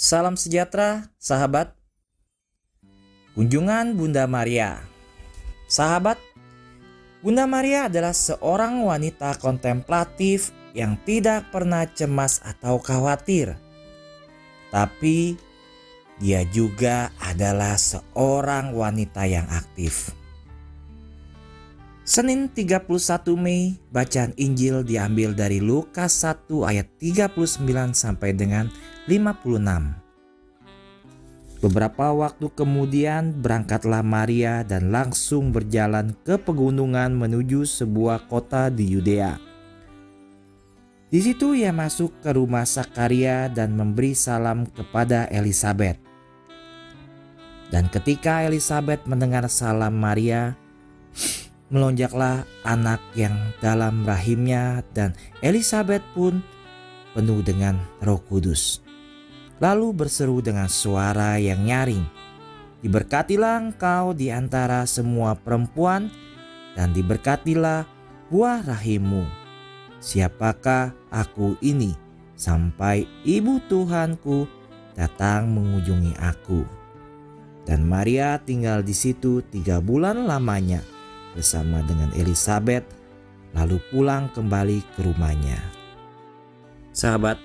Salam sejahtera, sahabat. Kunjungan Bunda Maria. Sahabat, Bunda Maria adalah seorang wanita kontemplatif yang tidak pernah cemas atau khawatir. Tapi dia juga adalah seorang wanita yang aktif. Senin 31 Mei, bacaan Injil diambil dari Lukas 1 ayat 39 sampai dengan 56. Beberapa waktu kemudian berangkatlah Maria dan langsung berjalan ke pegunungan menuju sebuah kota di Yudea. Di situ ia masuk ke rumah Sakaria dan memberi salam kepada Elizabeth. Dan ketika Elizabeth mendengar salam Maria, melonjaklah anak yang dalam rahimnya dan Elizabeth pun penuh dengan Roh Kudus lalu berseru dengan suara yang nyaring. Diberkatilah engkau di antara semua perempuan dan diberkatilah buah rahimmu. Siapakah aku ini sampai ibu Tuhanku datang mengunjungi aku. Dan Maria tinggal di situ tiga bulan lamanya bersama dengan Elizabeth lalu pulang kembali ke rumahnya. Sahabat,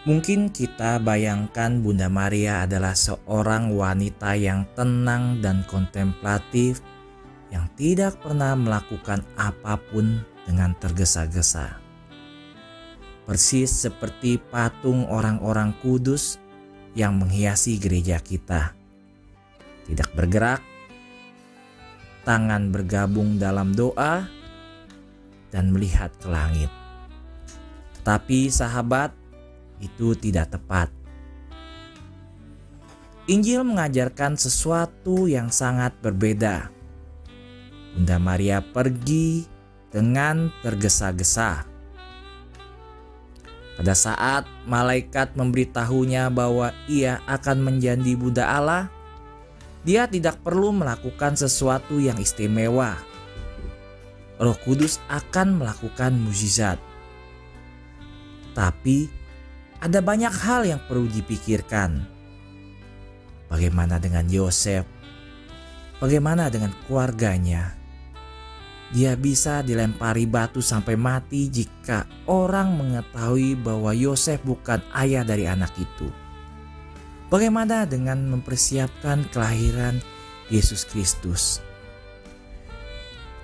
Mungkin kita bayangkan Bunda Maria adalah seorang wanita yang tenang dan kontemplatif yang tidak pernah melakukan apa pun dengan tergesa-gesa. Persis seperti patung orang-orang kudus yang menghiasi gereja kita. Tidak bergerak, tangan bergabung dalam doa, dan melihat ke langit. Tetapi sahabat, itu tidak tepat. Injil mengajarkan sesuatu yang sangat berbeda. Bunda Maria pergi dengan tergesa-gesa. Pada saat malaikat memberitahunya bahwa ia akan menjadi Bunda Allah, dia tidak perlu melakukan sesuatu yang istimewa. Roh Kudus akan melakukan mukjizat. Tapi ada banyak hal yang perlu dipikirkan. Bagaimana dengan Yosef? Bagaimana dengan keluarganya? Dia bisa dilempari batu sampai mati jika orang mengetahui bahwa Yosef bukan ayah dari anak itu. Bagaimana dengan mempersiapkan kelahiran Yesus Kristus?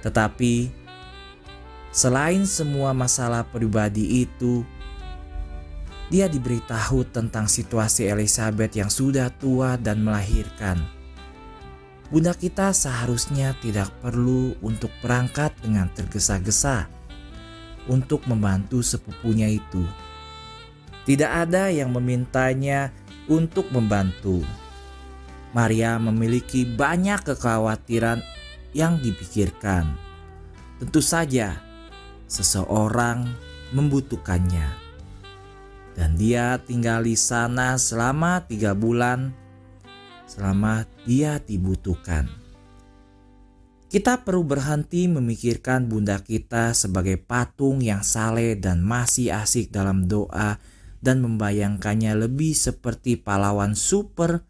Tetapi selain semua masalah pribadi itu, dia diberitahu tentang situasi Elizabeth yang sudah tua dan melahirkan. Bunda kita seharusnya tidak perlu untuk berangkat dengan tergesa-gesa untuk membantu sepupunya itu. Tidak ada yang memintanya untuk membantu. Maria memiliki banyak kekhawatiran yang dipikirkan. Tentu saja, seseorang membutuhkannya dan dia tinggal di sana selama tiga bulan selama dia dibutuhkan. Kita perlu berhenti memikirkan bunda kita sebagai patung yang saleh dan masih asik dalam doa dan membayangkannya lebih seperti pahlawan super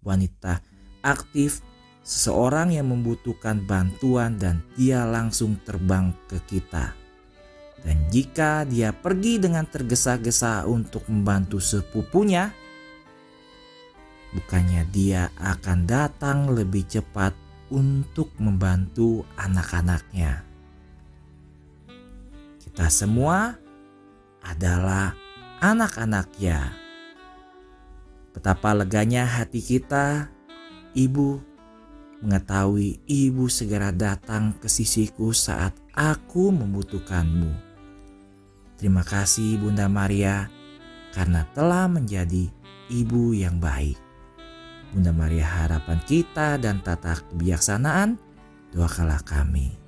wanita aktif seseorang yang membutuhkan bantuan dan dia langsung terbang ke kita. Dan jika dia pergi dengan tergesa-gesa untuk membantu sepupunya, bukannya dia akan datang lebih cepat untuk membantu anak-anaknya. Kita semua adalah anak-anaknya. Betapa leganya hati kita, ibu, mengetahui ibu segera datang ke sisiku saat aku membutuhkanmu. Terima kasih Bunda Maria karena telah menjadi ibu yang baik. Bunda Maria harapan kita dan tata kebijaksanaan, doakanlah kami.